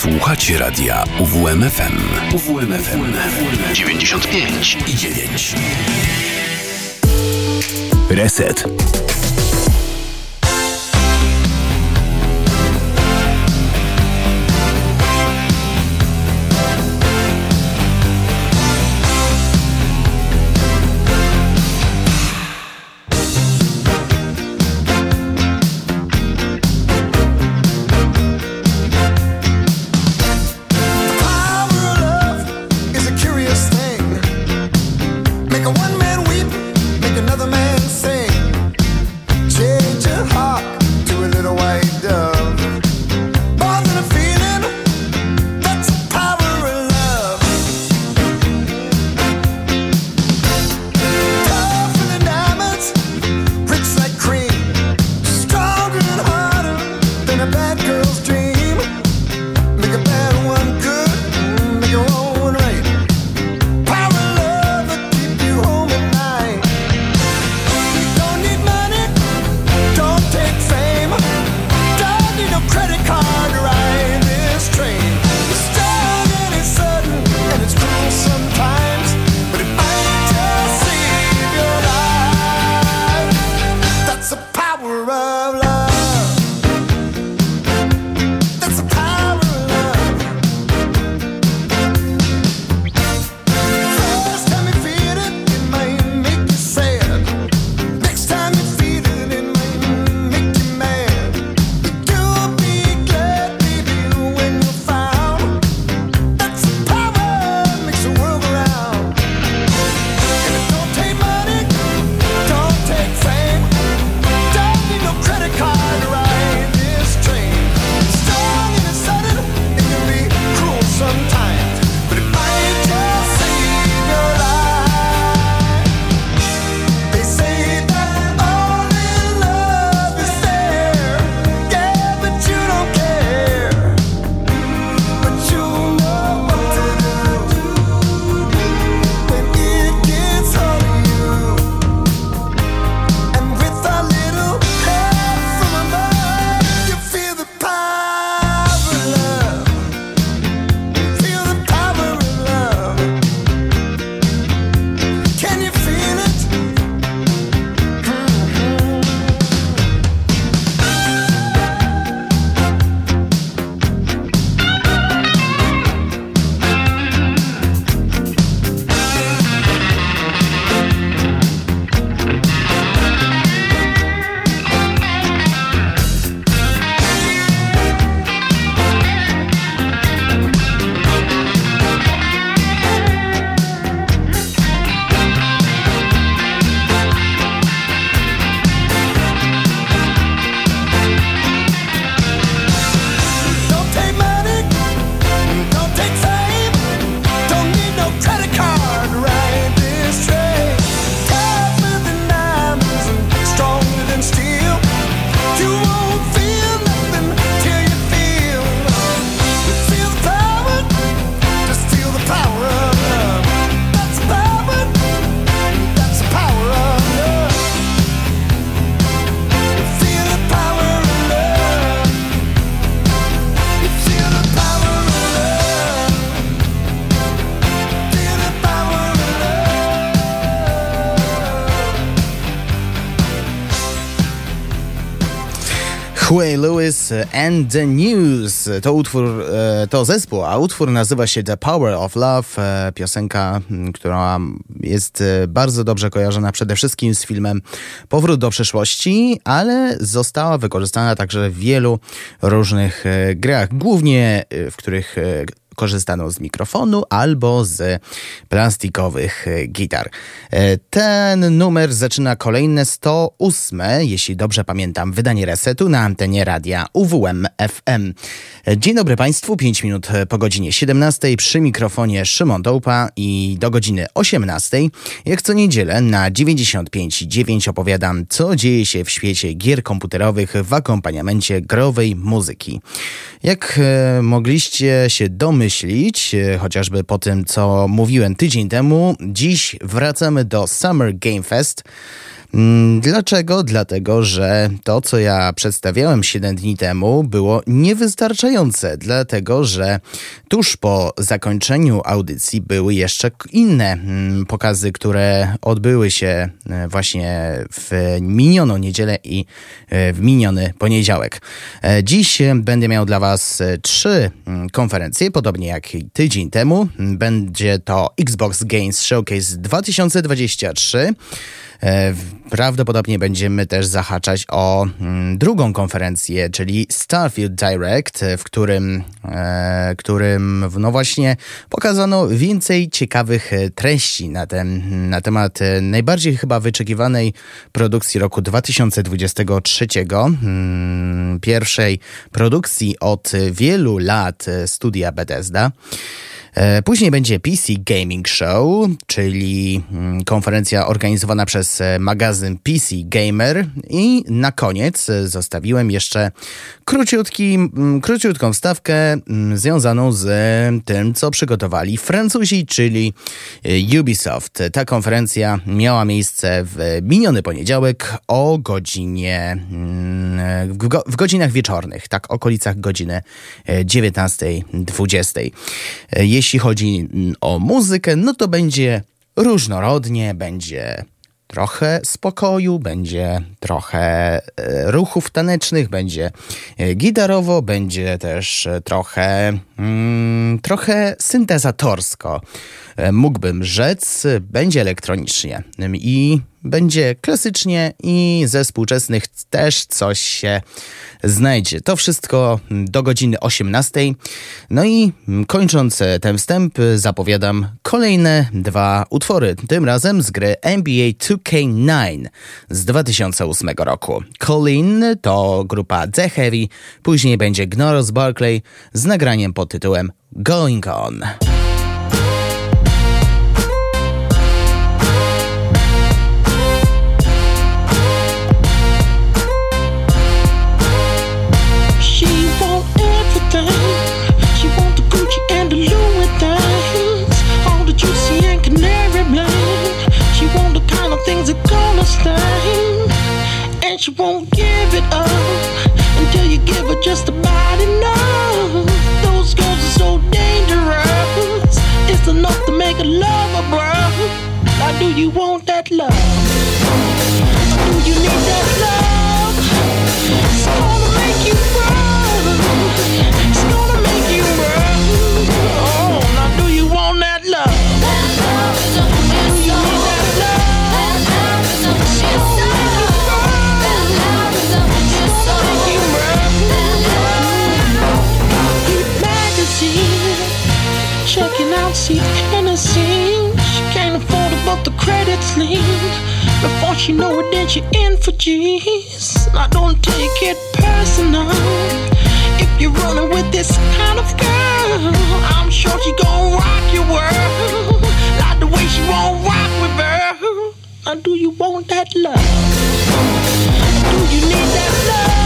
Słuchacie radia UWMFM. UWMFM 95 i 9. Reset. Huey Lewis and the News to utwór, e, to zespół, a utwór nazywa się The Power of Love. E, piosenka, która jest e, bardzo dobrze kojarzona przede wszystkim z filmem Powrót do przeszłości, ale została wykorzystana także w wielu różnych grach, głównie w których korzystano z mikrofonu albo z plastikowych e, gitar. E, ten numer zaczyna kolejne 108, jeśli dobrze pamiętam, wydanie resetu na antenie radia UWM FM. E, dzień dobry Państwu, 5 minut po godzinie 17 przy mikrofonie Szymon Dołpa i do godziny 18 jak co niedzielę na 95.9 opowiadam, co dzieje się w świecie gier komputerowych w akompaniamencie growej muzyki. Jak mogliście się domyślić, domyślić, e, chociażby po tym, co mówiłem tydzień temu. Dziś wracamy do Summer Game Fest. Mm, dlaczego? Dlatego, że to, co ja przedstawiałem 7 dni temu, było niewystarczające. Dlatego, że tuż po zakończeniu audycji były jeszcze inne mm, pokazy, które odbyły się e, właśnie w minioną niedzielę i e, w miniony poniedziałek. E, dziś będę miał dla Was trzy mm, konferencje, podobnie jak tydzień temu. Będzie to Xbox Games Showcase 2023. E, prawdopodobnie będziemy też zahaczać o mm, drugą konferencję, czyli Starfield Direct, w którym, e, którym no właśnie pokazano więcej ciekawych e, treści na, ten, na temat najbardziej chyba wyczekiwanej produkcji roku 2023, mm, pierwszej produkcji od wielu lat studia Bethesda. E, później będzie PC Gaming Show, czyli mm, konferencja organizowana przez e, magazyn PC Gamer. I na koniec e, zostawiłem jeszcze króciutki, mm, króciutką wstawkę mm, związaną z tym, co przygotowali Francuzi, czyli Ubisoft. Ta konferencja miała miejsce w miniony poniedziałek o godzinie, w, go, w godzinach wieczornych, tak, okolicach godziny 19.20. Jeśli chodzi mm, o muzykę, no to będzie różnorodnie, będzie trochę spokoju, będzie trochę e, ruchów tanecznych, będzie e, gitarowo, będzie też e, trochę, mm, trochę syntezatorsko. Mógłbym rzec, będzie elektronicznie i będzie klasycznie i ze współczesnych też coś się znajdzie. To wszystko do godziny 18. No i kończąc ten wstęp, zapowiadam kolejne dwa utwory. Tym razem z gry NBA 2K9 z 2008 roku. Colin to grupa The Heavy, później będzie Gnoros Barclay z nagraniem pod tytułem Going On. And she won't give it up until you give her just about enough. Those girls are so dangerous. It's enough to make a lover, bro. Now, do you want that love? Do you need that see Tennessee. She can't afford it, but the credit's lean. Before she know it, then she in for G's. I don't take it personal. If you're running with this kind of girl, I'm sure she gon' rock your world. Like the way she won't rock with her. Now, do you want that love? Do you need that love?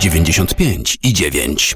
95 i 9.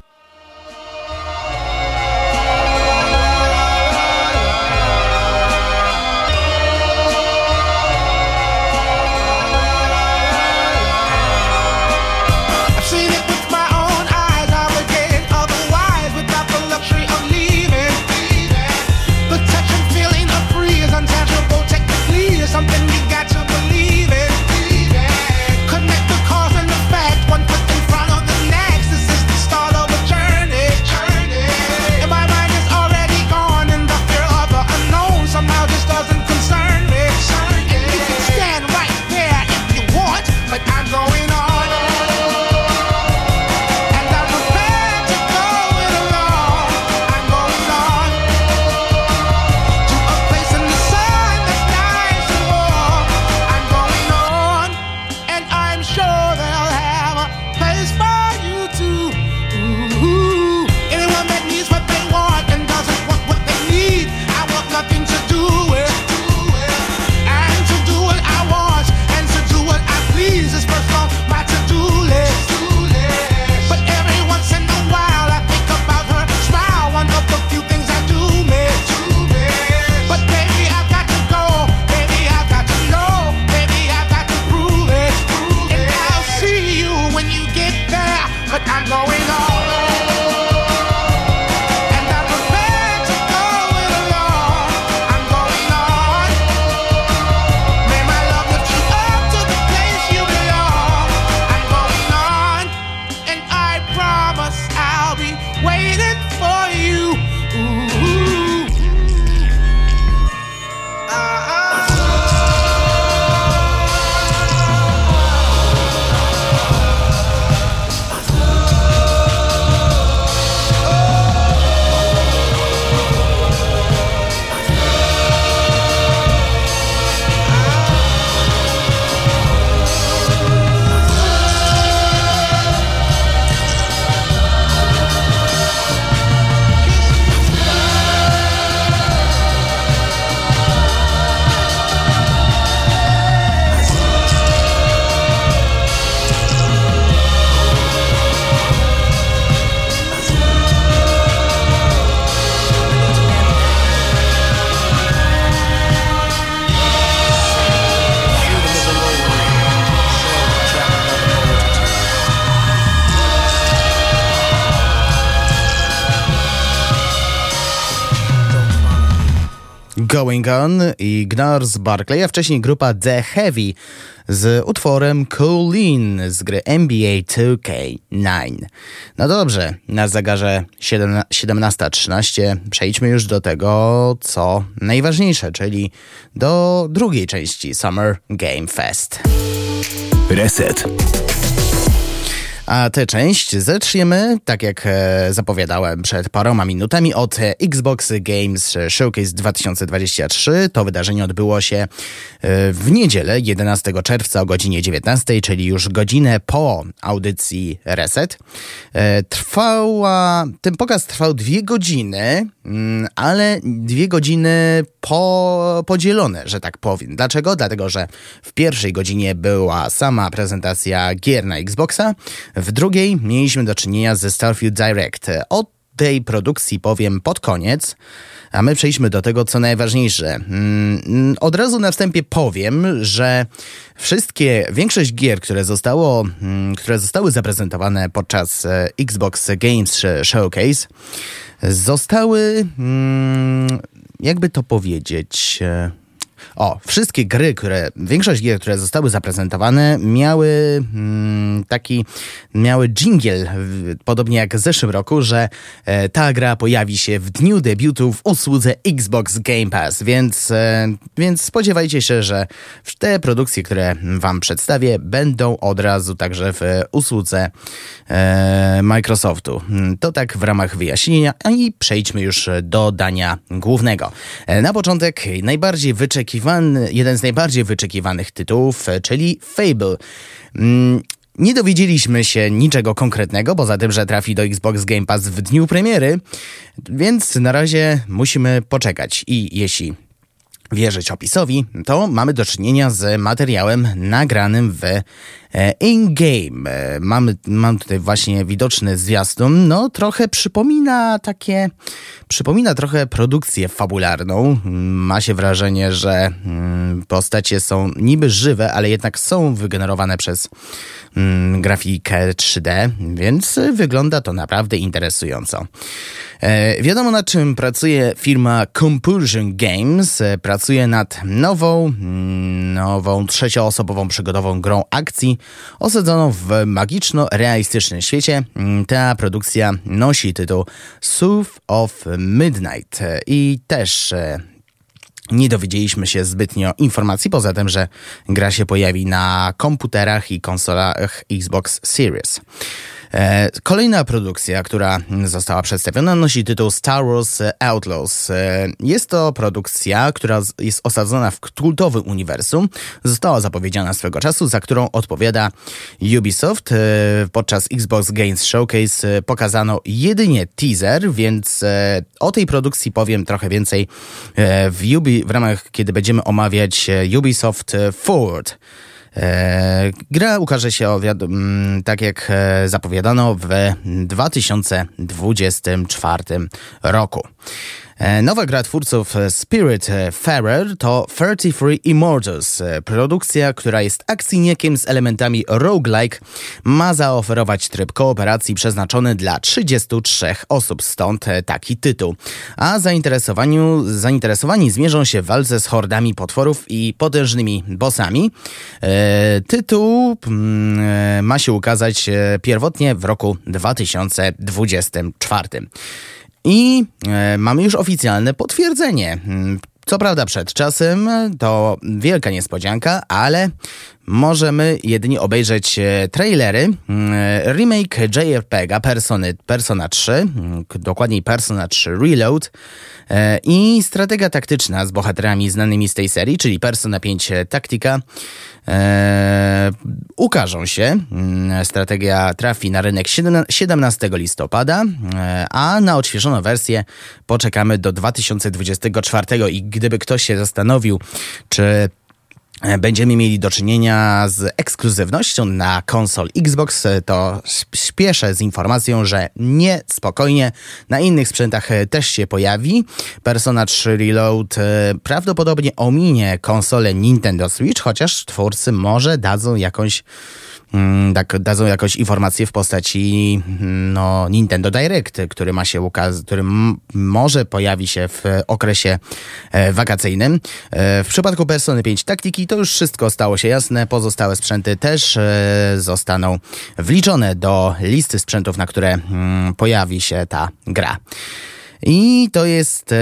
Going On i Gnars Barclay, a wcześniej grupa The Heavy z utworem Coolin z gry NBA 2K9. No dobrze, na zegarze 17.13 przejdźmy już do tego, co najważniejsze, czyli do drugiej części Summer Game Fest. Reset. A tę część zaczniemy, tak jak e, zapowiadałem przed paroma minutami, od Xbox Games Showcase 2023. To wydarzenie odbyło się e, w niedzielę 11 czerwca o godzinie 19, czyli już godzinę po audycji Reset. E, trwała, ten pokaz trwał dwie godziny, mm, ale dwie godziny po, podzielone, że tak powiem. Dlaczego? Dlatego, że w pierwszej godzinie była sama prezentacja gier na Xboxa, w drugiej mieliśmy do czynienia ze Starfield Direct. O tej produkcji powiem pod koniec, a my przejdźmy do tego, co najważniejsze. Mm, od razu na wstępie powiem, że wszystkie, większość gier, które, zostało, mm, które zostały zaprezentowane podczas e, Xbox Games Showcase, zostały, mm, jakby to powiedzieć, e, o, wszystkie gry, które, większość gier, które zostały zaprezentowane, miały mm, taki, miały jingle, podobnie jak w zeszłym roku, że e, ta gra pojawi się w dniu debiutu w usłudze Xbox Game Pass, więc, e, więc spodziewajcie się, że te produkcje, które wam przedstawię, będą od razu także w usłudze e, Microsoftu. To tak w ramach wyjaśnienia, i przejdźmy już do dania głównego. E, na początek najbardziej wyczekiwany wyczekiwany, jeden z najbardziej wyczekiwanych tytułów, e, czyli Fable. Mm, nie dowiedzieliśmy się niczego konkretnego, poza tym, że trafi do Xbox Game Pass w dniu premiery, więc na razie musimy poczekać. I jeśli wierzyć opisowi, to mamy do czynienia z materiałem nagranym w e, in-game. E, mamy, mam tutaj właśnie widoczny zwiastun. No, trochę przypomina takie, przypomina trochę produkcję fabularną. Ma się wrażenie, że mm, postacie są niby żywe, ale jednak są wygenerowane przez mm, grafikę 3D, więc wygląda to naprawdę interesująco. E, wiadomo na czym pracuje firma Compulsion Games. E, pracuje nad nową, mm, nową trzecioosobową przygodową grą akcji osadzoną w magiczno-realistycznym świecie. Mm, ta produkcja nosi tytuł Sooth of Midnight e, i też nie dowiedzieliśmy się zbytnio informacji, poza tym, że gra się pojawi na komputerach i konsolach Xbox Series. E, kolejna produkcja, która została przedstawiona, nosi tytuł Star Wars Outlaws. E, jest to produkcja, która jest osadzona w kultowym uniwersum. Została zapowiedziana swego czasu, za którą odpowiada Ubisoft. E, podczas Xbox Games Showcase pokazano jedynie teaser, więc o tej produkcji powiem trochę więcej w, Ubi, w ramach, kiedy będziemy omawiać Ubisoft Forward. E, gra ukaże się, tak jak e, zapowiadano, w 2024 roku. E, nowa gra twórców Spirit Farer to 33 Immortals. Produkcja, która jest akcyjniekiem z elementami roguelike, ma zaoferować tryb kooperacji przeznaczony dla 33 osób, stąd taki tytuł. A zainteresowaniu, zainteresowani zmierzą się w walce z hordami potworów i potężnymi bossami. E, tytuł mm, ma się ukazać pierwotnie w roku 2024. I e, mamy już oficjalne potwierdzenie. Mm, co prawda przed czasem to wielka niespodzianka, ale możemy jedynie obejrzeć e, trailery. Mm, remake JRPG Persony, Persona 3, mm, dokładniej Persona 3 Reload e, i strategia taktyczna z bohaterami znanymi z tej serii, czyli Persona 5 Tactica e, ukażą się. Mm, strategia trafi na rynek 17 listopada, e, a na odświeżoną wersję poczekamy do 2024 i gdyby ktoś się zastanowił, czy E, będziemy mieli do czynienia z ekskluzywnością na konsol Xbox, e, to śpieszę z informacją, że nie, spokojnie, na innych sprzętach e, też się pojawi. Persona 3 Reload prawdopodobnie ominie konsolę Nintendo Switch, chociaż twórcy może dadzą jakąś tak, dadzą jakąś informację w postaci mm, no, Nintendo Direct, który ma się ukazać, który może pojawi się w okresie e, wakacyjnym. E, w przypadku Persony 5 Taktiki to już wszystko stało się jasne. Pozostałe sprzęty też e, zostaną wliczone do listy sprzętów, na które mm, pojawi się ta gra. I to jest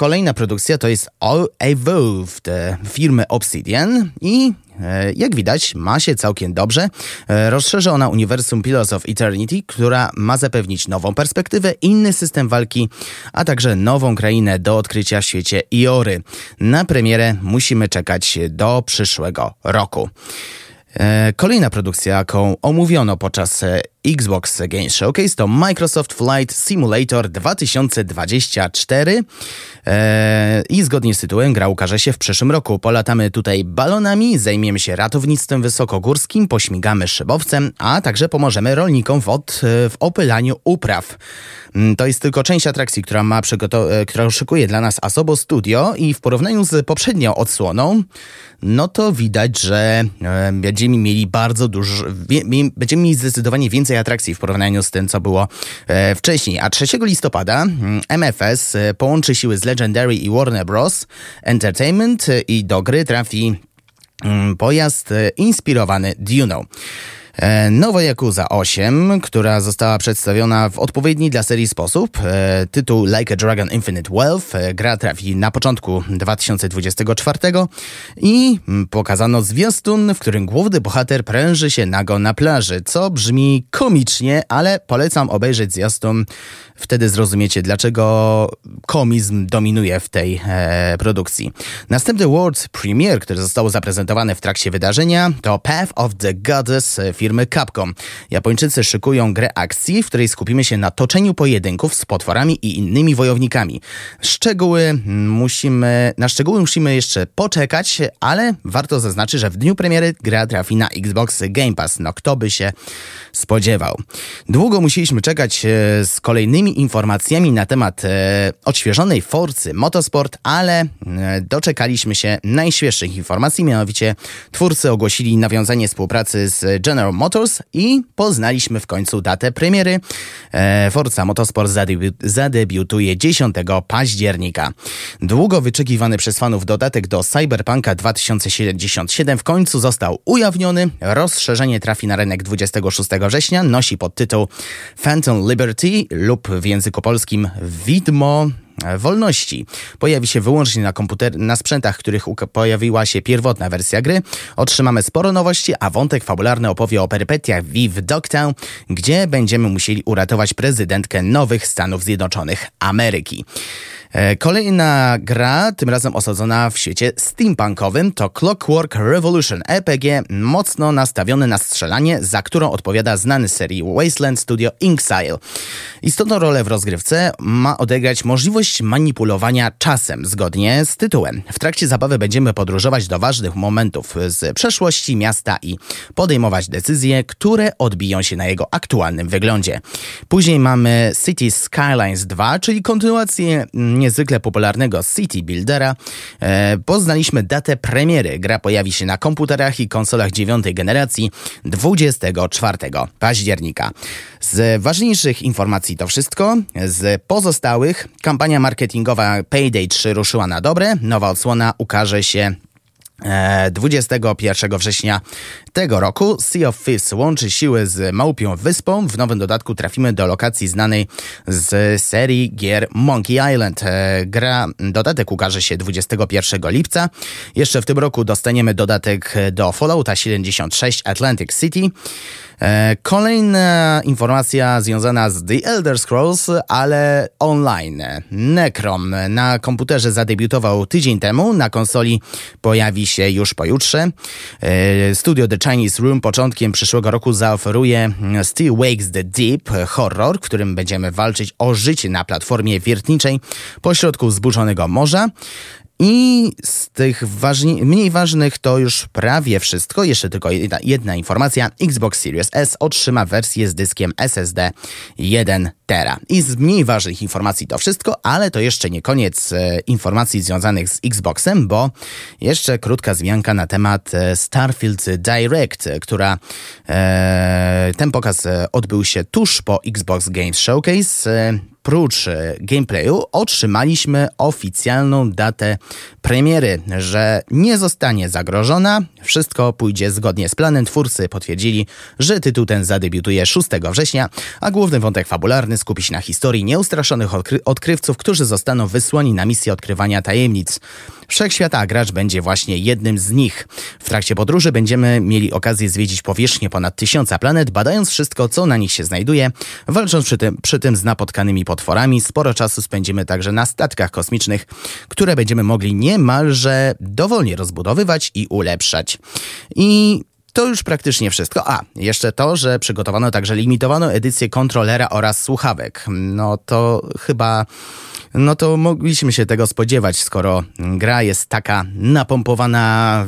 kolejna produkcja, to jest All Evolved firmy Obsidian i E, jak widać, ma się całkiem dobrze. E, rozszerza ona uniwersum Pillars of Eternity, która ma zapewnić nową perspektywę, inny system walki, a także nową krainę do odkrycia w świecie Iory. Na premierę musimy czekać do przyszłego roku. E, kolejna produkcja, jaką omówiono podczas Xbox Games Showcase to Microsoft Flight Simulator 2024 eee, i zgodnie z tytułem gra ukaże się w przyszłym roku. Polatamy tutaj balonami, zajmiemy się ratownictwem wysokogórskim, pośmigamy szybowcem, a także pomożemy rolnikom w, od, w opylaniu upraw. Mm, to jest tylko część atrakcji, która ma e, która szykuje dla nas Asobo Studio i w porównaniu z poprzednią odsłoną, no to widać, że e, będziemy mieli bardzo dużo, będziemy mieli zdecydowanie więcej więcej atrakcji w porównaniu z tym, co było e, wcześniej. A 3 listopada MFS mm, e, połączy siły z Legendary i Warner Bros. Entertainment e, i do gry trafi mm, pojazd inspirowany Duno. E, nowa Yakuza 8, która została przedstawiona w odpowiedni dla serii sposób. E, tytuł Like a Dragon Infinite Wealth. E, gra trafi na początku 2024 i pokazano zwiastun, w którym główny bohater pręży się nago na plaży, co brzmi komicznie, ale polecam obejrzeć zwiastun Wtedy zrozumiecie, dlaczego komizm dominuje w tej e, produkcji. Następny World Premiere, który został zaprezentowany w trakcie wydarzenia, to Path of the Goddess firmy Capcom. Japończycy szykują grę akcji, w której skupimy się na toczeniu pojedynków z potworami i innymi wojownikami. Szczegóły musimy, na szczegóły musimy jeszcze poczekać, ale warto zaznaczyć, że w dniu premiery gra trafi na Xbox Game Pass. No kto by się spodziewał. Długo musieliśmy czekać e, z kolejnymi informacjami na temat e, odświeżonej Forcy Motorsport, ale e, doczekaliśmy się najświeższych informacji, mianowicie twórcy ogłosili nawiązanie współpracy z General Motors i poznaliśmy w końcu datę premiery. Forza Motorsport zadebi zadebiutuje 10 października. Długo wyczekiwany przez fanów dodatek do Cyberpunka 2077 w końcu został ujawniony. Rozszerzenie trafi na rynek 26 września, nosi podtytuł Phantom Liberty lub w języku polskim Widmo wolności. Pojawi się wyłącznie na komputer, na sprzętach, których pojawiła się pierwotna wersja gry. Otrzymamy sporo nowości, a wątek fabularny opowie o perypetiach Viv Dogtown, gdzie będziemy musieli uratować prezydentkę nowych Stanów Zjednoczonych Ameryki. E, kolejna gra, tym razem osadzona w świecie steampunkowym, to Clockwork Revolution RPG, mocno nastawiony na strzelanie, za którą odpowiada znany serii Wasteland Studio Inxile. Istotną rolę w rozgrywce ma odegrać możliwość manipulowania czasem, zgodnie z tytułem. W trakcie zabawy będziemy podróżować do ważnych momentów z przeszłości miasta i podejmować decyzje, które odbiją się na jego aktualnym wyglądzie. Później mamy City Skylines 2, czyli kontynuację niezwykle popularnego City Buildera, e, poznaliśmy datę premiery. Gra pojawi się na komputerach i konsolach dziewiątej generacji 24 października. Z ważniejszych informacji to wszystko. Z pozostałych kampania marketingowa Payday 3 ruszyła na dobre. Nowa odsłona ukaże się 21 e, września tego roku Sea of Thieves łączy siły z Małpią Wyspą. W nowym dodatku trafimy do lokacji znanej z serii gier Monkey Island. E, gra, dodatek ukaże się 21 lipca. Jeszcze w tym roku dostaniemy dodatek do Fallouta 76 Atlantic City. E, kolejna informacja związana z The Elder Scrolls, ale online. Necrom na komputerze zadebiutował tydzień temu, na konsoli pojawi się już pojutrze. E, studio The Chinese Room początkiem przyszłego roku zaoferuje Still Wakes the Deep horror, w którym będziemy walczyć o życie na platformie wiertniczej pośrodku zburzonego morza. I z tych ważni, mniej ważnych to już prawie wszystko. Jeszcze tylko jedna, jedna, informacja. Xbox Series S otrzyma wersję z dyskiem SSD 1 Tera. I z mniej ważnych informacji to wszystko, ale to jeszcze nie koniec e, informacji związanych z Xboxem, bo jeszcze krótka zmianka na temat e, Starfield Direct, która e, ten pokaz e, odbył się tuż po Xbox Games Showcase. E, prócz e, gameplayu otrzymaliśmy oficjalną datę premiery, że nie zostanie zagrożona. Wszystko pójdzie zgodnie z planem. Twórcy potwierdzili, że tytuł ten zadebiutuje 6 września, a główny wątek fabularny skupi się na historii nieustraszonych odkry odkrywców, którzy zostaną wysłani na misję odkrywania tajemnic wszechświata, a gracz będzie właśnie jednym z nich. W trakcie podróży będziemy mieli okazję zwiedzić powierzchnię ponad tysiąca planet, badając wszystko, co na nich się znajduje, walcząc przy tym, przy tym z napotkanymi potworami. Sporo czasu spędzimy także na statkach kosmicznych, które będziemy mogli niemalże dowolnie rozbudowywać i ulepszać. I to już praktycznie wszystko. A, jeszcze to, że przygotowano także limitowaną edycję kontrolera oraz słuchawek. No to chyba no to mogliśmy się tego spodziewać, skoro gra jest taka napompowana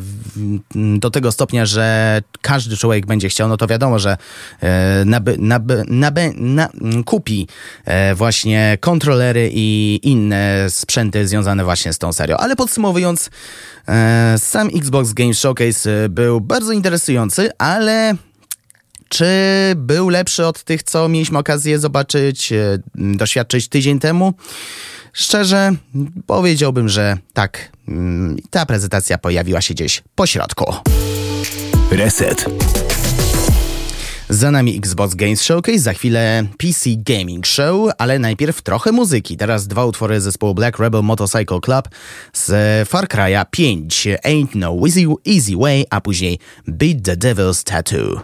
do tego stopnia, że każdy człowiek będzie chciał, no to wiadomo, że e, naby, naby, naby, na, kupi e, właśnie kontrolery i inne sprzęty związane właśnie z tą serią. Ale podsumowując, e, sam Xbox Game Showcase był bardzo interesujący, ale czy był lepszy od tych, co mieliśmy okazję zobaczyć, doświadczyć tydzień temu? Szczerze, powiedziałbym, że tak. Mm, ta prezentacja pojawiła się gdzieś po środku. Reset. Za nami Xbox Games Showcase, za chwilę PC Gaming Show, ale najpierw trochę muzyki. Teraz dwa utwory zespołu Black Rebel Motorcycle Club z Far Cry'a 5, Ain't No Easy, Easy Way, a później Beat the Devil's Tattoo.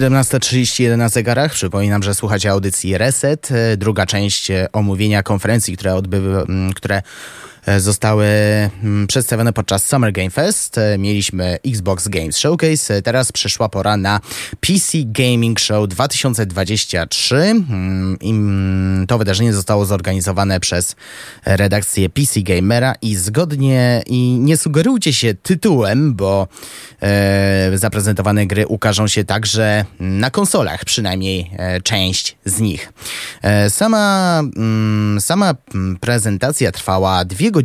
17.31 na zegarach. Przypominam, że słuchacie audycji Reset. e, Druga część e, omówienia konferencji, które, odbyły, m, które zostały mm, przedstawione podczas Summer Game Fest. E, Mieliśmy Xbox Games Showcase. E, Teraz przyszła pora na PC Gaming Show 2023. Mm, i, To wydarzenie zostało zorganizowane przez redakcję PC Gamera i zgodnie i nie sugerujcie się tytułem, bo e, zaprezentowane gry ukażą się także na konsolach, przynajmniej e, część z nich. E, sama, mm, sama mm, prezentacja trwała dwie godziny,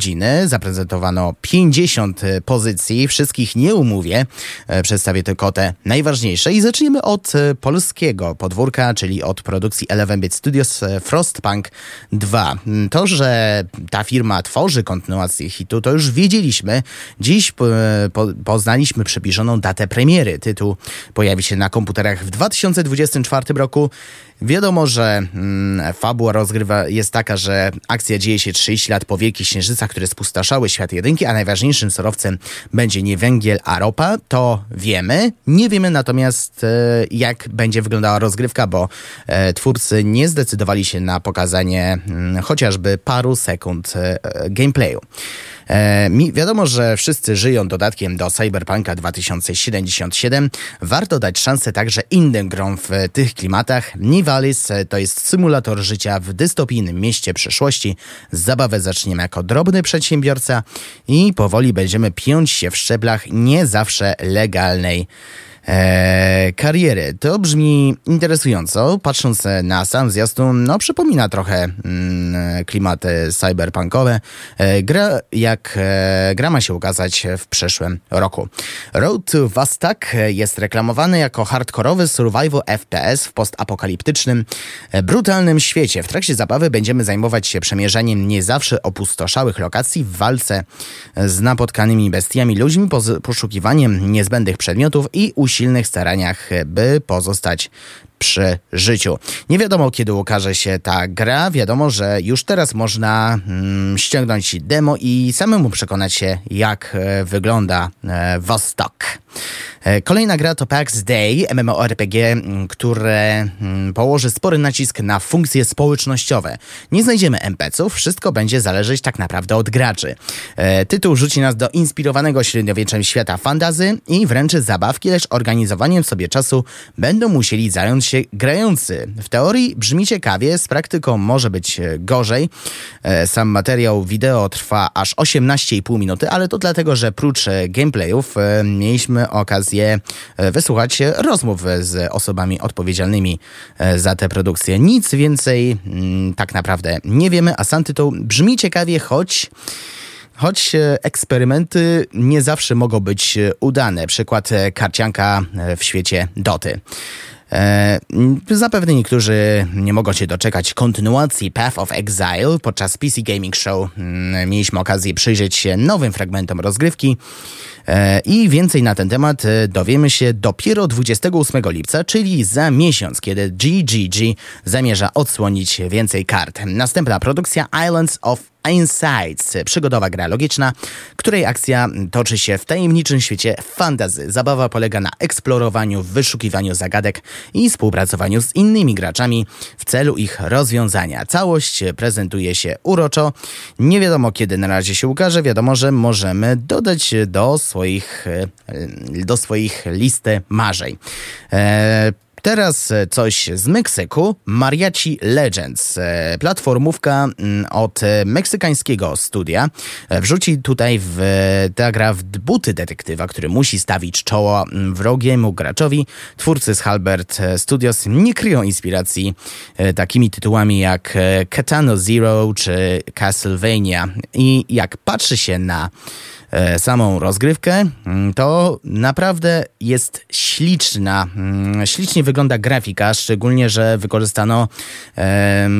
zaprezentowano 50 pozycji, wszystkich nie umówię, e, przedstawię tylko te najważniejsze i zaczniemy od e, polskiego podwórka, czyli od produkcji 11-bit Studios e, Frostpunk 2. Mm, To, że ta firma tworzy kontynuację hitu, to już wiedzieliśmy. Dziś po, po, poznaliśmy przybliżoną datę premiery. Tytuł pojawi się na komputerach w 2024 roku. Wiadomo, że mm, fabuła rozgrywa jest taka, że akcja dzieje się 30 lat po Wielkiej Księżycy księżyca, które spustoszały świat jedynki, a najważniejszym surowcem będzie nie węgiel, a ropa, to wiemy. Nie wiemy natomiast, e, jak będzie wyglądała rozgrywka, bo e, twórcy nie zdecydowali się na pokazanie mm, chociażby paru sekund e, gameplayu. E, mi wiadomo, że wszyscy żyją dodatkiem do Cyberpunka 2077. Warto dać szansę także innym grom w tych klimatach. Nivalis to jest symulator życia w dystopijnym mieście przyszłości. Zabawę zaczniemy jako drobny przedsiębiorca i powoli będziemy piąć się w szczeblach nie zawsze legalnej e, kariery. To brzmi interesująco. Patrząc na sam zwiastun, no przypomina trochę mm, klimaty cyberpunkowe. E, gra, jak e, gra ma się ukazać w przyszłym roku. Road to Vastak jest reklamowany jako hardkorowy survival FPS w postapokaliptycznym, e, brutalnym świecie. W trakcie zabawy będziemy zajmować się przemierzaniem nie zawsze opustoszałych lokacji w walce z napotkanymi bestiami ludźmi, poszukiwaniem niezbędnych przedmiotów i usilnych staraniach, by pozostać przy życiu. Nie wiadomo, kiedy ukaże się ta gra. Wiadomo, że już teraz można mm, ściągnąć demo i samemu przekonać się, jak e, wygląda e, Vostok. E, Kolejna gra to PAX Day, MMORPG, które położy spory nacisk na funkcje społecznościowe. Nie znajdziemy NPC-ów, wszystko będzie zależeć tak naprawdę od graczy. E, Tytuł rzuci nas do inspirowanego średniowieczem świata fantazy i wręczy zabawki, lecz organizowaniem sobie czasu będą musieli zająć się grający. W teorii brzmi ciekawie, z praktyką może być e, gorzej. Sam materiał wideo trwa aż 18,5 minuty, ale to dlatego, że prócz gameplayów mieliśmy okazję e, wysłuchać rozmów z osobami odpowiedzialnymi e, za tę produkcję. Nic więcej mm, tak naprawdę nie wiemy, a sam tytuł brzmi ciekawie, choć Choć e, eksperymenty nie zawsze mogą być udane. Przykład karcianka w świecie Doty. Zapewne niektórzy nie mogą się doczekać kontynuacji Path of Exile. Podczas PC Gaming Show mm, mieliśmy okazję przyjrzeć się nowym fragmentom rozgrywki. E, I więcej na ten temat e, dowiemy się dopiero 28 lipca, czyli za miesiąc, kiedy GGG zamierza odsłonić więcej kart. Następna produkcja Islands of Insights, przygodowa gra logiczna, której akcja toczy się w tajemniczym świecie fantazy. Zabawa polega na eksplorowaniu, wyszukiwaniu zagadek i współpracowaniu z innymi graczami w celu ich rozwiązania. Całość prezentuje się uroczo. Nie wiadomo kiedy na razie się ukaże, wiadomo, że możemy dodać do swoich, do swoich listy marzeń. E, Teraz e, coś z Meksyku. Mariachi Legends. E, Platformówka mm, od e, meksykańskiego studia. Wrzuci tutaj w, ta gra w buty detektywa, który musi stawić czoło mm, wrogiemu graczowi. Twórcy z Halbert Studios nie kryją inspiracji takimi tytułami jak Katano Zero czy Castlevania. I jak patrzy się na samą rozgrywkę, mm, to naprawdę jest śliczna. mm, Ślicznie wygląda grafika, szczególnie, że wykorzystano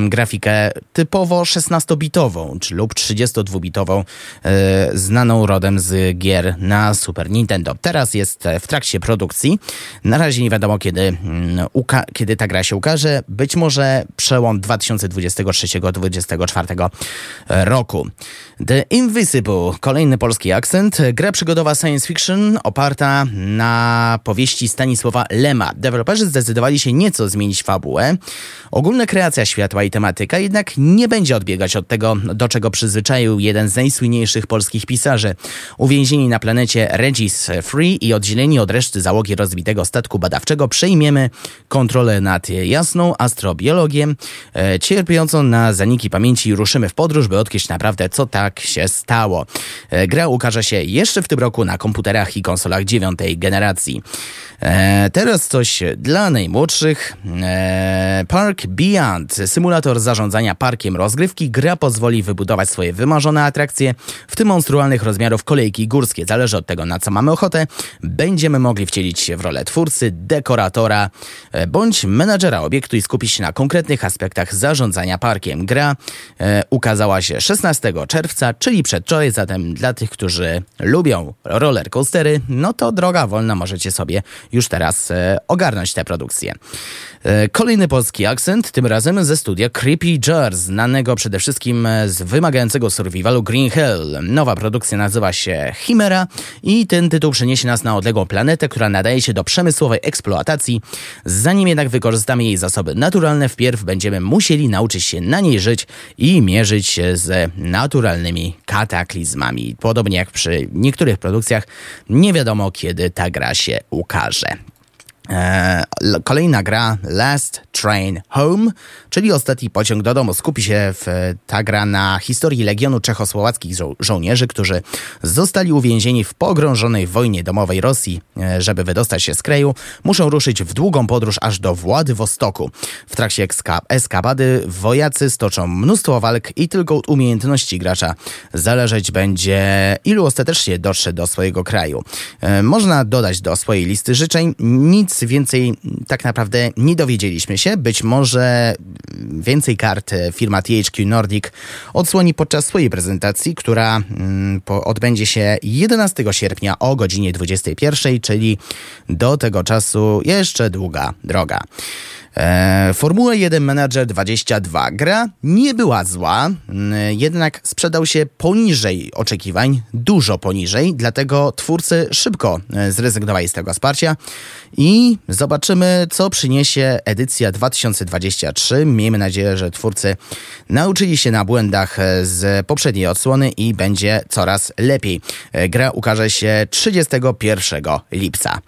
grafikę typowo 16-bitową, czy lub 32-bitową, e, znaną rodem z gier na Super Nintendo. Teraz jest e, w trakcie produkcji. Na razie nie wiadomo, kiedy, mm, kiedy ta gra się ukaże. Być może przełom 2023-2024 roku. The Invisible, kolejny polski akcent. Gra przygodowa science fiction oparta na powieści Stanisława Lema. Deweloperzy zdecydowali się nieco zmienić fabułę. Ogólna kreacja światła i tematyka jednak nie będzie odbiegać od tego, do czego przyzwyczaił jeden z najsłynniejszych polskich pisarzy. Uwięzieni na planecie Regis Free i oddzieleni od reszty załogi rozbitego statku badawczego przejmiemy kontrolę nad jasną astrobiologią, e, cierpiącą na zaniki pamięci i ruszymy w podróż, by odkryć naprawdę, co tak się stało. E, gra ukaże się jeszcze w tym roku na komputerach i konsolach dziewiątej generacji. E, teraz coś dla najmłodszych. E, Park Beyond, symulator zarządzania parkiem rozgrywki. Gra pozwoli wybudować swoje wymarzone atrakcje, w tym monstrualnych rozmiarów kolejki górskie. Zależy od tego, na co mamy ochotę. Będziemy mogli wcielić się w rolę twórcy, dekoratora e, bądź menadżera obiektu i skupić się na konkretnych aspektach zarządzania parkiem. Gra e, ukazała się 16 czerwca, czyli przedwczoraj, zatem dla tych, którzy którzy lubią roller coastery, no to droga wolna możecie sobie już teraz e, ogarnąć tę produkcję. E, Kolejny polski akcent, tym razem ze studia Creepy Jar, znanego przede wszystkim e, z wymagającego survivalu Green Hell. Nowa produkcja nazywa się Chimera i ten tytuł przeniesie nas na odległą planetę, która nadaje się do przemysłowej eksploatacji. Zanim jednak wykorzystamy jej zasoby naturalne, wpierw będziemy musieli nauczyć się na niej żyć i mierzyć się z naturalnymi kataklizmami. Podobnie jak przy niektórych produkcjach, nie wiadomo kiedy ta gra się ukaże. E, Kolejna gra Last Train Home, czyli ostatni pociąg do domu. Skupi się w, ta gra na historii Legionu Czechosłowackich żo- żołnierzy, którzy zostali uwięzieni w pogrążonej wojnie domowej Rosji. E, Żeby wydostać się z kraju, muszą ruszyć w długą podróż aż do Władywostoku. W trakcie eskapady wojacy stoczą mnóstwo walk i tylko od umiejętności gracza zależeć będzie, ilu ostatecznie dotrze do swojego kraju. E, Można dodać do swojej listy życzeń. Nic więcej tak naprawdę nie dowiedzieliśmy się. Być może więcej kart firma THQ Nordic odsłoni podczas swojej prezentacji, która mm, odbędzie się 11 sierpnia o godzinie 21, czyli do tego czasu jeszcze długa droga. Formuła 1 Manager 22. Gra nie była zła, mm, jednak sprzedał się poniżej oczekiwań, dużo poniżej, dlatego twórcy szybko e, zrezygnowali z tego wsparcia i zobaczymy, co przyniesie edycja 2023. Miejmy nadzieję, że twórcy nauczyli się na błędach e, z poprzedniej odsłony i będzie coraz lepiej. E, Gra ukaże się 31 lipca.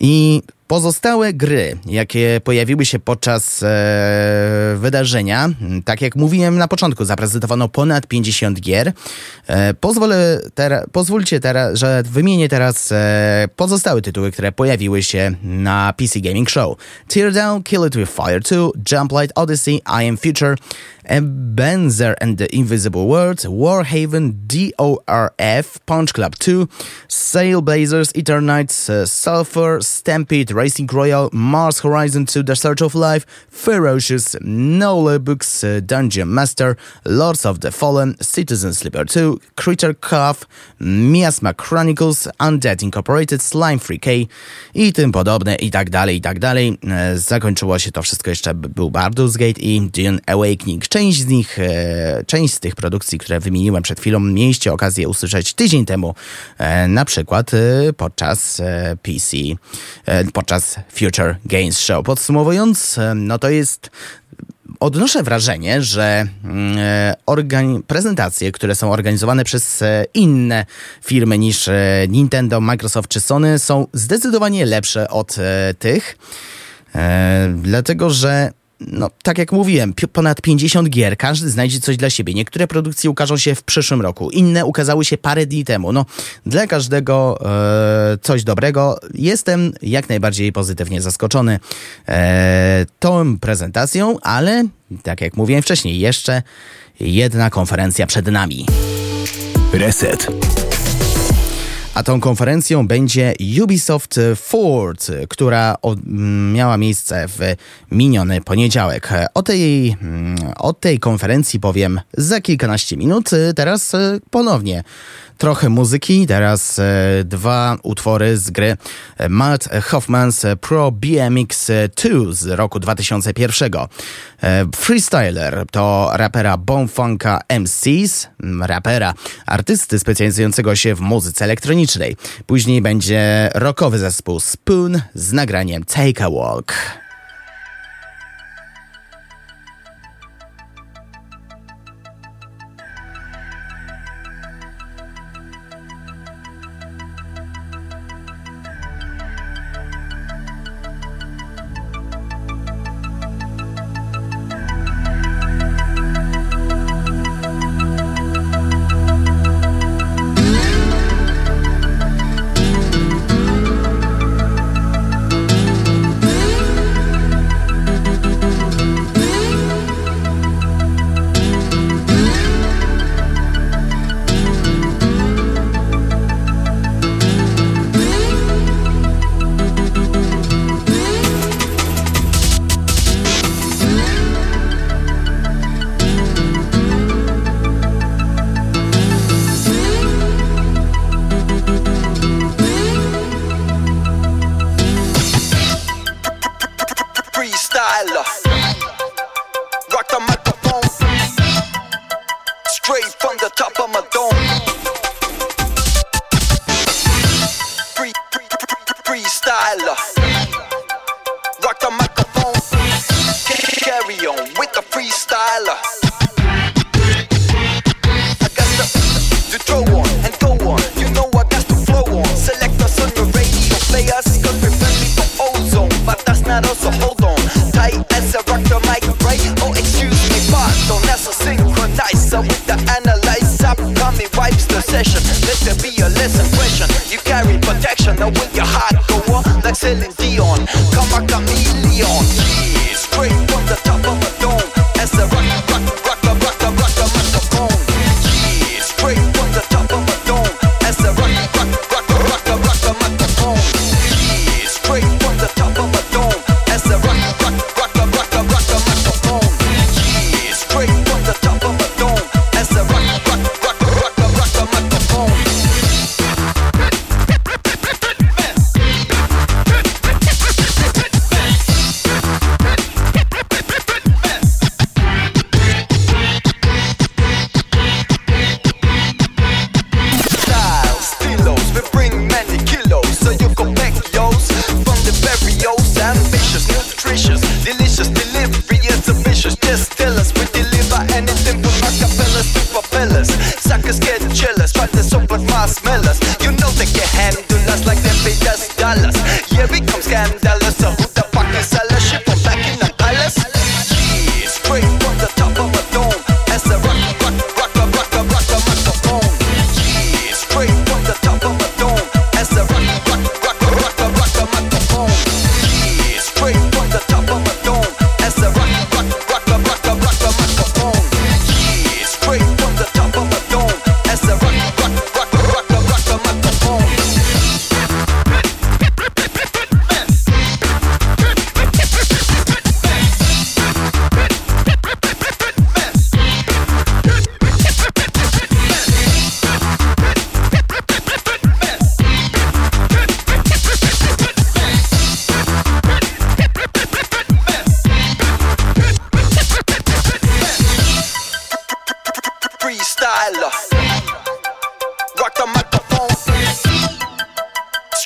I Pozostałe gry, jakie pojawiły się podczas e, wydarzenia, tak jak mówiłem na początku, zaprezentowano ponad 50 gier. E, pozwolę pozwólcie teraz, że wymienię teraz e, pozostałe tytuły, które pojawiły się na PC Gaming Show. Teardown, Kill It With Fire 2, Jump Light Odyssey, I Am Future, Benzer and the Invisible World, Warhaven, DORF, Punch Club 2, Sail Blazers, Eternites, uh, Sulfur, Stampede, Racing Royale, Mars Horizon 2, The Search of Life, Ferocious, Nola Books, uh, Dungeon Master, Lords of the Fallen, Citizen Sleeper 2, Creature Cove, Miasma Chronicles, Undead Incorporated, Slime Free K i tym podobne i tak dalej, i tak dalej. E, Zakończyło się to wszystko jeszcze, był Baldur's Gate i Dune Awakening. Część z nich, e, część z tych produkcji, które wymieniłem przed chwilą, mieliście okazję usłyszeć tydzień temu, e, na przykład e, podczas PC, podczas Future Games Show. Podsumowując, no to jest odnoszę wrażenie, że mm, prezentacje, które są organizowane przez inne firmy niż Nintendo, Microsoft czy Sony są zdecydowanie lepsze od tych. Dlatego, że no, tak jak mówiłem, ponad 50 gier, każdy znajdzie coś dla siebie. Niektóre produkcje ukażą się w przyszłym roku, inne ukazały się parę dni temu. No, dla każdego e, coś dobrego. Jestem jak najbardziej pozytywnie zaskoczony e, tą prezentacją, ale tak jak mówiłem wcześniej, jeszcze jedna konferencja przed nami. Reset. A tą konferencją będzie Ubisoft Forward, która o, m, miała miejsce w miniony poniedziałek. O tej, mm, o tej konferencji powiem za kilkanaście minut. Teraz ponownie trochę muzyki. Teraz e, dwa utwory z gry Matt Hoffman's Pro BMX 2 z roku 2001. E, Freestyler to rapera Bonefunka MCs, rapera, artysty specjalizującego się w muzyce elektronicznej. Później będzie rockowy zespół Spoon z nagraniem Take a Walk.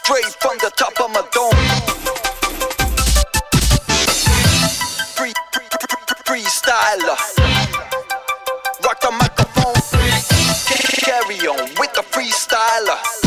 straight from the top of my dome. Freestyler. Rock the microphone. Carry on with the freestyler.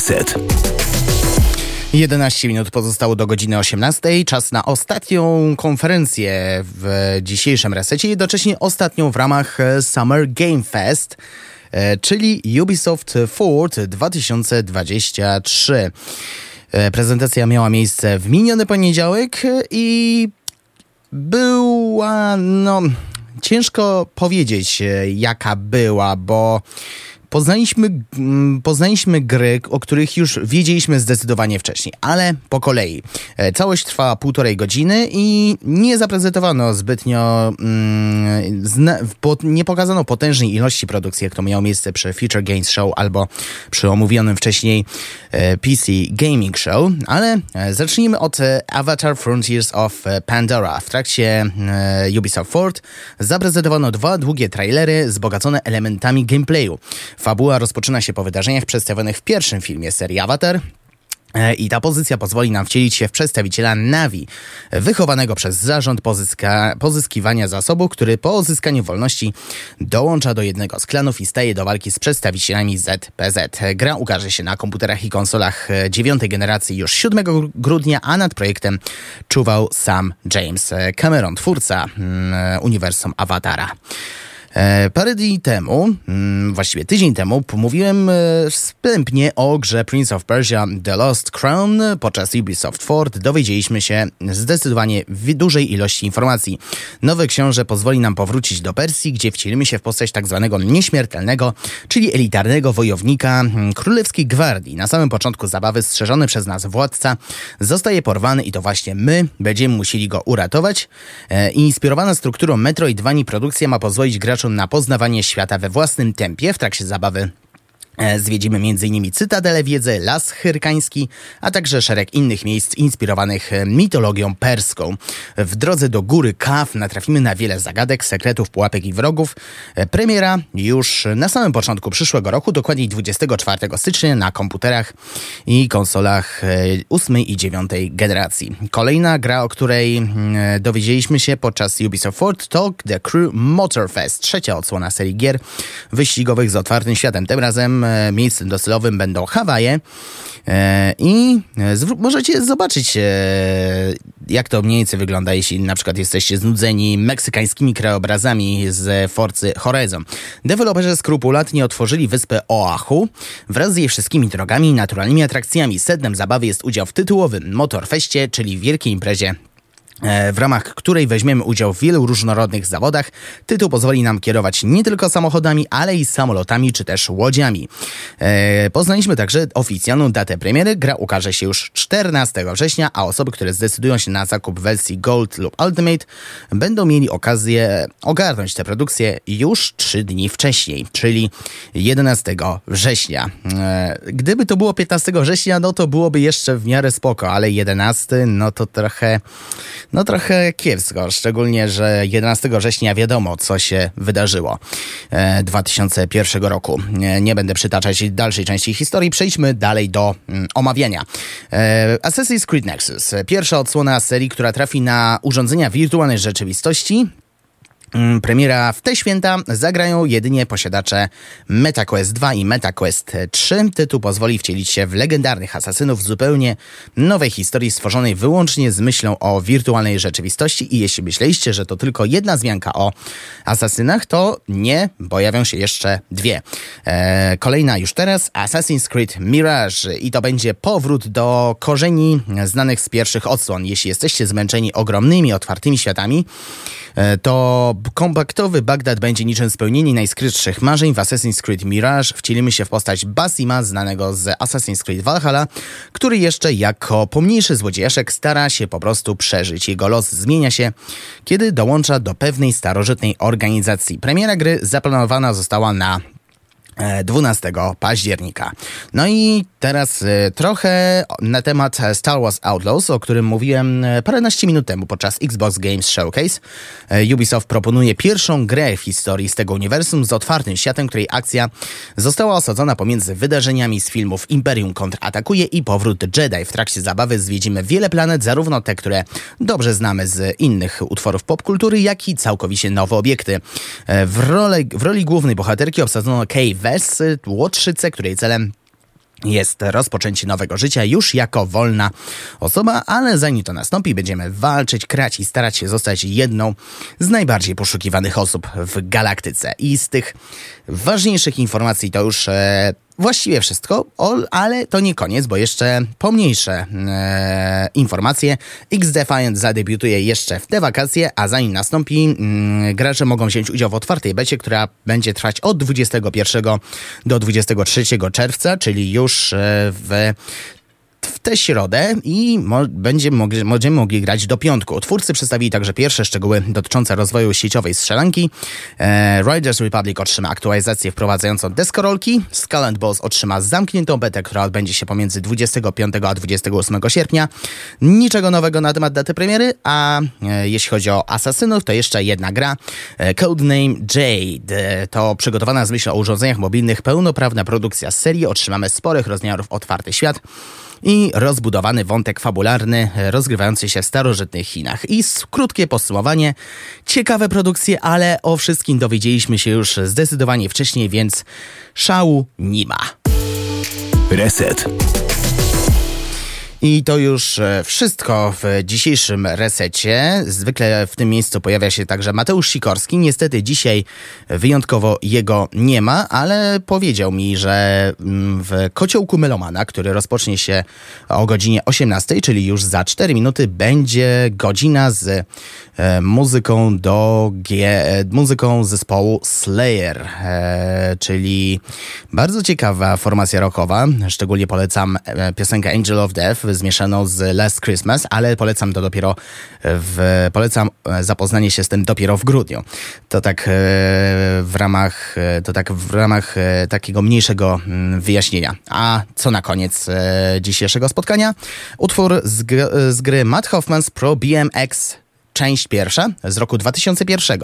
Reset. 11 minut pozostało do godziny 18. Czas na ostatnią konferencję w dzisiejszym resecie, jednocześnie ostatnią w ramach e, Summer Game Fest, e, czyli Ubisoft Forward 2023. E, Prezentacja miała miejsce w miniony poniedziałek i była, no, ciężko powiedzieć jaka była, bo poznaliśmy, mm, poznaliśmy gry, o których już wiedzieliśmy zdecydowanie wcześniej, ale po kolei. E, Całość trwała półtorej godziny i nie zaprezentowano zbytnio, mm, nie pokazano potężnej ilości produkcji, jak to miało miejsce przy Future Games Show albo przy omówionym wcześniej e, PC Gaming Show, ale e, zacznijmy od Avatar Frontiers of Pandora. W trakcie Ubisoft Forward zaprezentowano dwa długie trailery wzbogacone elementami gameplayu. Fabuła rozpoczyna się po wydarzeniach przedstawionych w pierwszym filmie serii Avatar, E, I ta pozycja pozwoli nam wcielić się w przedstawiciela Navi, wychowanego przez zarząd pozyska, pozyskiwania zasobów, który po uzyskaniu wolności dołącza do jednego z klanów i staje do walki z przedstawicielami ZPZ. Gra ukaże się na komputerach i konsolach e, dziewiątej generacji już 7 gru- grudnia, a nad projektem czuwał sam James Cameron, twórca mm, uniwersum Awatara. E, Parę dni temu, mm, właściwie tydzień temu, mówiłem e, wstępnie o grze Prince of Persia The Lost Crown. Podczas Ubisoft Forward dowiedzieliśmy się zdecydowanie dużej ilości informacji. Nowy książę pozwoli nam powrócić do Persji, gdzie wcielimy się w postać tak zwanego nieśmiertelnego, czyli elitarnego wojownika mm, Królewskiej Gwardii. Na samym początku zabawy strzeżony przez nas władca zostaje porwany i to właśnie my będziemy musieli go uratować. E, Inspirowana strukturą Metroidvanii produkcja ma pozwolić graczom na poznawanie świata we własnym tempie w trakcie zabawy. E, Zwiedzimy m.in. Cytadelę Wiedzy, Las Hyrkański, a także szereg innych miejsc inspirowanych e, mitologią perską. W drodze do góry Kaf natrafimy na wiele zagadek, sekretów, pułapek i wrogów. E, Premiera już na samym początku przyszłego roku, dokładniej 24 stycznia na komputerach i konsolach e, 8 i 9 generacji. Kolejna gra, o której mm, dowiedzieliśmy się podczas Ubisoft Forward to The Crew Motorfest, trzecia odsłona serii gier wyścigowych z otwartym światem. Tym razem e, miejscem docelowym będą Hawaje e, i e, możecie zobaczyć jak to mniej więcej wygląda, jeśli na przykład jesteście znudzeni meksykańskimi krajobrazami z Forcy Horizon. Deweloperzy skrupulatnie otworzyli wyspę Oahu wraz z jej wszystkimi drogami i naturalnymi atrakcjami. Sednem zabawy jest udział w tytułowym Motorfeście, czyli wielkiej imprezie w ramach której weźmiemy udział w wielu różnorodnych zawodach. Tytuł pozwoli nam kierować nie tylko samochodami, ale i samolotami czy też łodziami. E, poznaliśmy także oficjalną datę premiery. Gra ukaże się już 14 września, a osoby, które zdecydują się na zakup wersji Gold lub Ultimate będą mieli okazję ogarnąć tę produkcję już 3 dni wcześniej, czyli 11 września. E, gdyby to było 15 września, no to byłoby jeszcze w miarę spoko, ale 11 no to trochę no trochę kiepsko, szczególnie, że 11 września wiadomo, co się wydarzyło e, 2001 roku. Nie, nie będę przytaczać dalszej części historii, przejdźmy dalej do mm, omawiania. E, Assassin's Creed Nexus, pierwsza odsłona serii, która trafi na urządzenia wirtualnej rzeczywistości, Premiera w te święta zagrają jedynie posiadacze MetaQuest 2 i MetaQuest 3. Tytuł pozwoli wcielić się w legendarnych asasynów zupełnie nowej historii stworzonej wyłącznie z myślą o wirtualnej rzeczywistości i jeśli myśleliście, że to tylko jedna zmianka o asasynach, to nie, pojawią się jeszcze dwie. E, kolejna już teraz Assassin's Creed Mirage i to będzie powrót do korzeni znanych z pierwszych odsłon. Jeśli jesteście zmęczeni ogromnymi, otwartymi światami, e, to kompaktowy Bagdad będzie niczym spełnienie najskrytszych marzeń. W Assassin's Creed Mirage wcielimy się w postać Basima, znanego z Assassin's Creed Valhalla, który jeszcze jako pomniejszy złodziejaszek stara się po prostu przeżyć. Jego los zmienia się, kiedy dołącza do pewnej starożytnej organizacji. Premiera gry zaplanowana została na 12 października. No i teraz e, trochę na temat Star Wars Outlaws, o którym mówiłem e, paręnaście minut temu podczas Xbox Games Showcase. E, Ubisoft proponuje pierwszą grę w historii z tego uniwersum z otwartym światem, której akcja została osadzona pomiędzy wydarzeniami z filmów Imperium kontratakuje i Powrót Jedi. W trakcie zabawy zwiedzimy wiele planet, zarówno te, które dobrze znamy z innych utworów popkultury, jak i całkowicie nowe obiekty. E, W, w roli głównej bohaterki obsadzono Kay West, łotrzycę, której celem jest rozpoczęcie nowego życia już jako wolna osoba, ale zanim to nastąpi, będziemy walczyć, krać i starać się zostać jedną z najbardziej poszukiwanych osób w galaktyce. I z tych ważniejszych informacji to już e, właściwie wszystko, ale to nie koniec, bo jeszcze pomniejsze e, informacje. X-Defiant zadebiutuje jeszcze w te wakacje, a zanim nastąpi, mm, gracze mogą wziąć udział w otwartej becie, która będzie trwać od 21 do 23 czerwca, czyli już e, w tę środę i mo- będzie mogli, będziemy mogli grać do piątku. Twórcy przedstawili także pierwsze szczegóły dotyczące rozwoju sieciowej strzelanki. E, Riders Republic otrzyma aktualizację wprowadzającą deskorolki. Skull and Bones otrzyma zamkniętą betę, która odbędzie się pomiędzy 25 a 28 sierpnia. Niczego nowego na temat daty premiery, a e, jeśli chodzi o asasynów, to jeszcze jedna gra. E, Codename Jade. E, To przygotowana z myślą o urządzeniach mobilnych pełnoprawna produkcja serii. Otrzymamy sporych rozmiarów otwarty świat i rozbudowany wątek fabularny rozgrywający się w starożytnych Chinach. I krótkie podsumowanie, ciekawe produkcje, ale o wszystkim dowiedzieliśmy się już zdecydowanie wcześniej, więc szału nie ma. Reset. I to już e, wszystko w dzisiejszym resecie. Zwykle w tym miejscu pojawia się także Mateusz Sikorski. Niestety dzisiaj wyjątkowo jego nie ma, ale powiedział mi, że mm, w kociołku Melomana, który rozpocznie się o godzinie 18, czyli już za 4 minuty, będzie godzina z muzyką do e, muzyką zespołu Slayer, e, czyli bardzo ciekawa formacja rockowa. Szczególnie polecam e, piosenkę Angel of Death zmieszaną z Last Christmas, ale polecam to dopiero w, polecam e, zapoznanie się z tym dopiero w grudniu. To tak e, w ramach, e, to tak w ramach e, takiego mniejszego mm, wyjaśnienia. A co na koniec e, dzisiejszego spotkania? Utwór z, z gry Matt Hoffman's Pro BMX część pierwsza z roku 2001.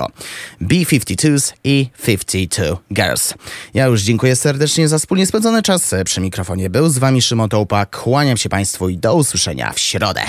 B-52s i 52 Girls. Ja już dziękuję serdecznie za wspólnie spędzony czas. Przy mikrofonie był z wami Szymon Tołpa. Kłaniam się Państwu i do usłyszenia w środę.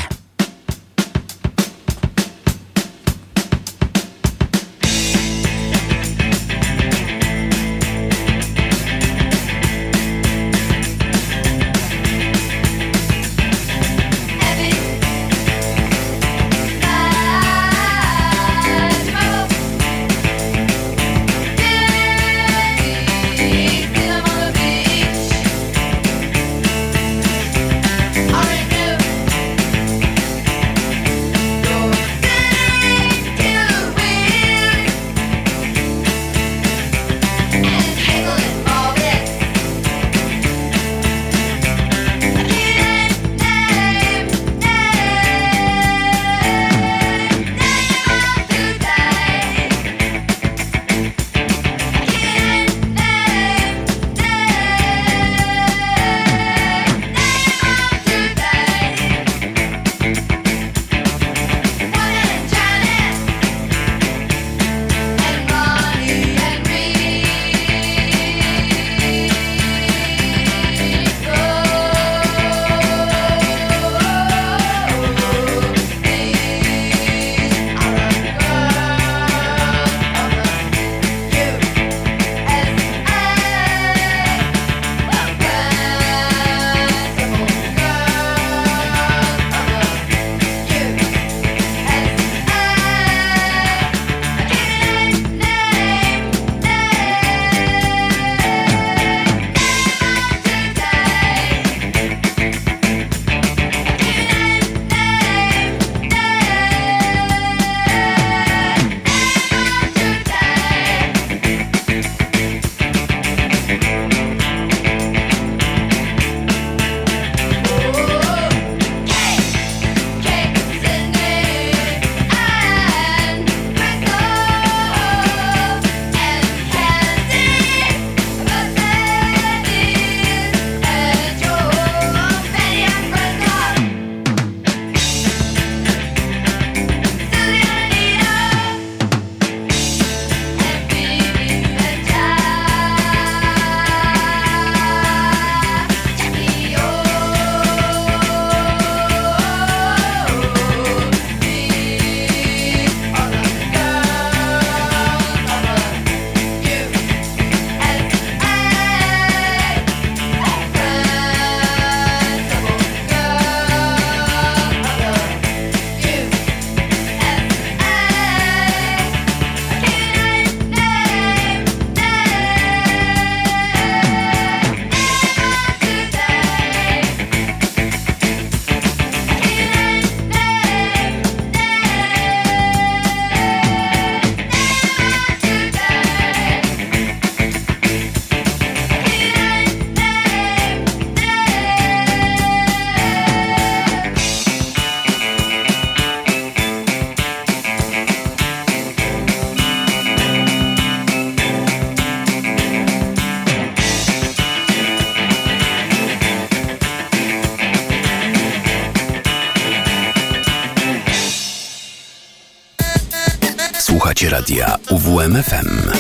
Słuchacie